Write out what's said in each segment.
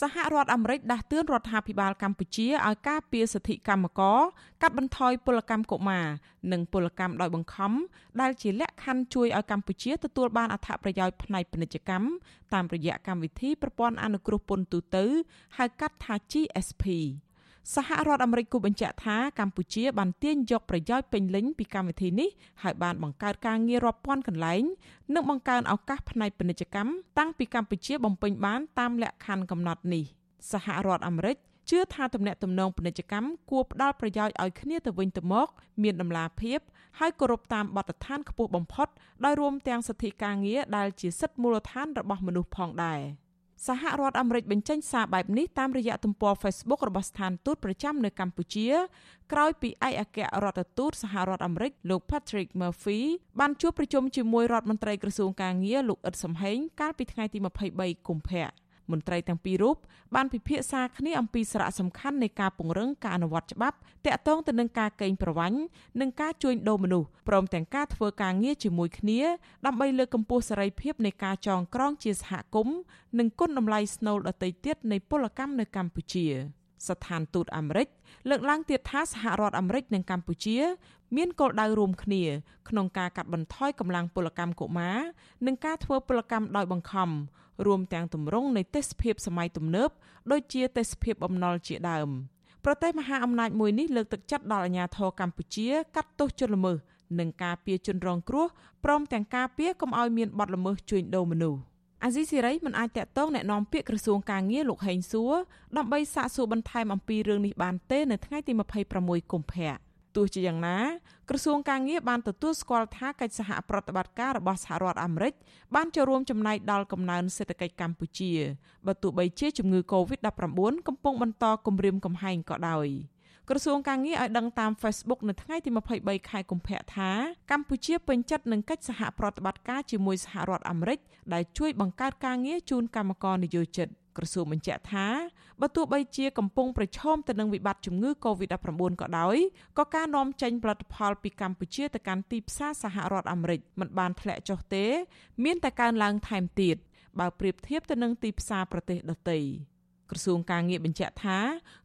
សហរដ្ឋអាមេរិកដាស់តឿនរដ្ឋាភិបាលកម្ពុជាឲ្យការពារសិទ្ធិកម្មករកាត់បន្ថយពលកម្មកុមារនិងពលកម្មដោយបង្ខំដែលជាលក្ខខណ្ឌជួយឲ្យកម្ពុជាទទួលបានអត្ថប្រយោជន៍ផ្នែកពាណិជ្ជកម្មតាមរយៈកម្មវិធីប្រព័ន្ធអនុគ្រោះពន្ធទូទៅហៅកាត់ថា GSP សហរដ្ឋអាមេរិកគូបញ្ជាក់ថាកម្ពុជាបានទាញយកប្រយោជន៍ពេញលេញពីកម្មវិធីនេះហើយបានបង្កើតការងាររាប់ពាន់កន្លែងនិងបង្កើនឱកាសផ្នែកពាណិជ្ជកម្មតាំងពីកម្ពុជាបំពេញបានតាមលក្ខខណ្ឌកំណត់នេះសហរដ្ឋអាមេរិកជឿថាទំនាក់ទំនងពាណិជ្ជកម្មគួរផ្ដល់ប្រយោជន៍ឲ្យគ្នាទៅវិញទៅមក មានដំណាភាព ហើយគោរពតាមបទដ្ឋានខ្ពស់បំផុតដោយរួមទាំងសិទ្ធិការងារដែលជាសិទ្ធិមូលដ្ឋានរបស់មនុស្សផងដែរ។ សហរដ្ឋអាមេរិកបញ្ចេញសារបែបនេះតាមរយៈទំព័រ Facebook របស់ស្ថានទូតប្រចាំនៅកម្ពុជា ក្រោយពីឯកអគ្គរដ្ឋទូតសហរដ្ឋអាមេរិកលោក Patrick Murphy បានជួបប្រជុំជាមួយរដ្ឋមន្ត្រីក្រសួងកាងារលោកអ៊ិតសំហេងកាលពីថ្ងៃទី23កុម្ភៈ មន្ត្រីទាំងពីររូបបានពិភាក្សាគ្នាអំពីសារៈសំខាន់នៃការពង្រឹងការអនុវត្តច្បាប់តាក់ទងទៅនឹងការកេងប្រវ័ញ្ចនិងការជួញដូរមនុស្សព្រមទាំងការធ្វើការងារជាមួយគ្នាដើម្បីលើកកម្ពស់សេរីភាពនៃការចងក្រងជាសហគមន៍និងគុណតម្លៃស្នូលដទៃទៀតនៃពលកម្មនៅកម្ពុជាស្ថានទូតអាមេរិកលើកឡើងទៀតថាសហរដ្ឋអាមេរិកនិងកម្ពុជា មានគោលដៅរួមគ្នាក្នុងការកាត់បន្ថយកម្លាំងពលកម្មកុមារនិងការធ្វើពលកម្មដោយបង្ខំ រួមទាំងទម្រង់នៃទេសភាពសម័យទំនើបដូចជាទេសភាពបំណុលជាដើមប្រទេសមហាអំណាចមួយនេះលើកទឹកចិត្តដល់អាជ្ញាធរកម្ពុជាកាត់ទោសជនល្មើសនិងការពារជនរងគ្រោះព្រមទាំងការពារកុំឲ្យមានបទល្មើសជួញដូរមនុស្សអាស៊ីសេរីមិនអាចតាក់ទងแนะនាំពាក្យក្រសួងការងារលោកហេងសួរដើម្បីសាកសួរបន្ថែមអំពីរឿងនេះបានទេនៅថ្ងៃទី26កុម្ភៈ ទោះជាយ៉ាងណាក្រសួងការងារបានទទួលស្គាល់ថាកិច្ចសហប្រតិបត្តិការរបស់សហរដ្ឋអាមេរិកបានចូលរួមចំណែកដល់កំណើនសេដ្ឋកិច្ចកម្ពុជាបើទោះបីជាជំងឺ Covid-19 កំពុងបន្តគំរាមកំហែងក៏ដោយ ក្រសួងការងារឲ្យដឹងតាម Facebook នៅថ្ងៃទី23ខែកុម្ភៈថាកម្ពុជាពេញចិត្តនឹងកិច្ចសហប្រតិបត្តិការជាមួយសហរដ្ឋអាមេរិកដែលជួយបង្កើតការងារជូនកម្មករនិយោជិតក្រសួងបញ្ជាក់ថាបើទោះបីជាកំពុងប្រឈមទៅនឹងវិបត្តិជំងឺ Covid-19 ក៏ដោយក៏ការនាំចេញផលិតផលពីកម្ពុជាទៅកាន់ទីផ្សារសហរដ្ឋអាមេរិកមិនបានធ្លាក់ចុះទេ មានតែកើនឡើងថែមទៀតបើប្រៀបធៀបទៅនឹងទីផ្សារប្រទេសដទៃ ក្រសួងការងារបញ្ជាក់ថា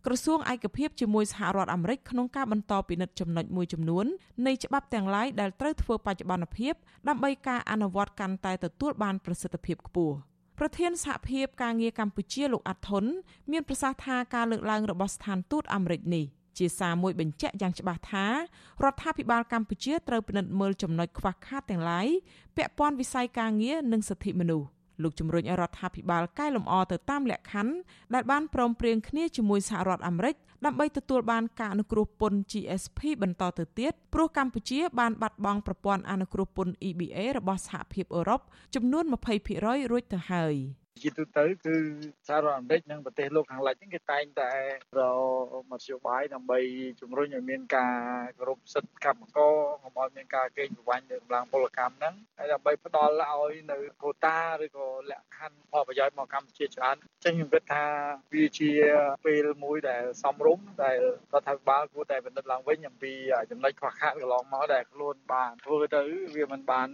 ក្រសួងឯកភាពជាមួយសហរដ្ឋអាមេរិកក្នុងការបន្តពិនិត្យចំណុចមួយចំនួននៃច្បាប់ទាំងឡាយដែលត្រូវធ្វើបច្ចុប្បន្នភាពដើម្បីការអនុវត្តកាន់តែទទួលបានប្រសិទ្ធភាពខ្ពស់ប្រធានសហភាពការងារកម្ពុជាលោកអាត់ថុនមានប្រសាសន៍ថាការលើកឡើងរបស់ស្ថានទូតអាមេរិកនេះជាសារមួយបញ្ជាក់យ៉ាងច្បាស់ថារដ្ឋាភិបាលកម្ពុជាត្រូវពិនិត្យមើលចំណុចខ្វះខាតទាំងឡាយពាក់ព័ន្ធវិស័យការងារនិងសិទ្ធិមនុស្ស លោកជំរុញឲ្យរដ្ឋាភិបាលកែលម្អទៅតាមលក្ខខណ្ឌដែលបានព្រមព្រៀងគ្នាជាមួយសហរដ្ឋអាមេរិកដើម្បីទទួលបានការអនុគ្រោះពន្ធ GSP បន្តទៅទៀតព្រោះកម្ពុជាបានបាត់បង់ប្រព័ន្ធអនុគ្រោះពន្ធ EBA របស់សហភាពអឺរ៉ុបចំនួន20%រួចទៅហើយ។ ជាទូទៅគឺសហរដ្ឋអាមេរិកនិងប្រទេសលោកខាងលិចហ្នឹងគេតែងតែរមធ្យោបាយដើម្បីជំរុញឲ្យមានការគោរពសិទ្ធិកម្មករកុំឲ្យមានការកេងប្រវ័ញ្ចនៅកម្លាំងពលកម្មហ្នឹងហើយដើម្បីផ្ដល់ឲ្យនៅកូតាឬក៏លក្ខខណ្ឌផលប្រយោជន៍មកកម្ពុជាច្រើនចឹងខ្ញុំគិតថាវាជាពេលមួយដែលសំរុំដែលរដ្ឋាភិបាលគួរតែពិនិត្យឡើងវិញអំពីចំណុចខ្វះខាតកន្លងមកដែលខ្លួនបានធ្វើទៅវាមិនបាន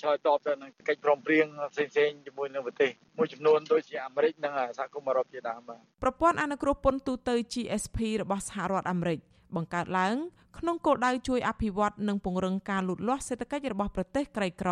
ឆ្លើយតបទៅនឹងកិច្ចព្រមព្រៀងផ្សេងៗជាមួយនឹងប្រទេសមួយចំនួននួនដូចជាអាមេរិកនិងសហគមន៍អឺរ៉ុបជាដើមបាទប្រព័ន្ធអនុគ្រោះពន្ធទូទៅ GSP របស់សហរដ្ឋអាមេរិកបង្កើតឡើងក្នុងគោលដៅជួយអភិវឌ្ឍនិងពង្រឹងការលូតលាស់សេដ្ឋកិច្ចរបស់ប្រទេសក្រីក្រ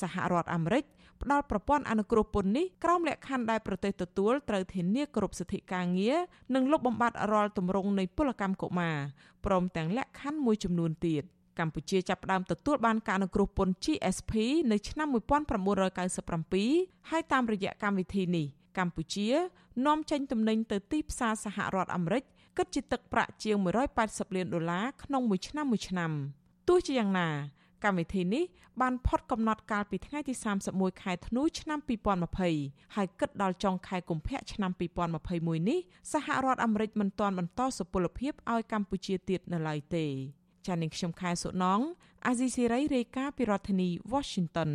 សហរដ្ឋអាមេរិកផ្ដល់ប្រព័ន្ធអនុគ្រោះពន្ធនេះក្រោមលក្ខខណ្ឌដែលប្រទេសទទួលត្រូវធានាគ្រប់សិទ្ធិការងារនិងលុបបំបាត់រាល់ទម្រង់នៃពលកម្មកុមារព្រមទាំងលក្ខខណ្ឌមួយចំនួនទៀត។ កម្ពុជាចាប់ផ្ដើមទទួលបានការអនុគ្រោះពន្ធ GSP នៅឆ្នាំ1997ហើយតាមរយៈកម្មវិធីនេះកម្ពុជានាំចេញទំនិញទៅទីផ្សារសហរដ្ឋអាមេរិកគិតជាទឹកប្រាក់ជាង180លានដុល្លារក្នុងមួយឆ្នាំមួយឆ្នាំទោះជាយ៉ាងណា កម្មវិធីនេះបានផុតកំណត់កាលពីថ្ងៃទី31ខែធ្នូឆ្នាំ2020ហើយគិតដល់ចុងខែកុម្ភៈឆ្នាំ2021នេះសហរដ្ឋអាមេរិកមិនទាន់បន្តសុពលភាពឲ្យកម្ពុជាទៀតនៅឡើយទេ ចា៎នាងខ្ញុំខែសុណងអាស៊ីសេរីរាយការណ៍ពីរដ្ឋធានី Washington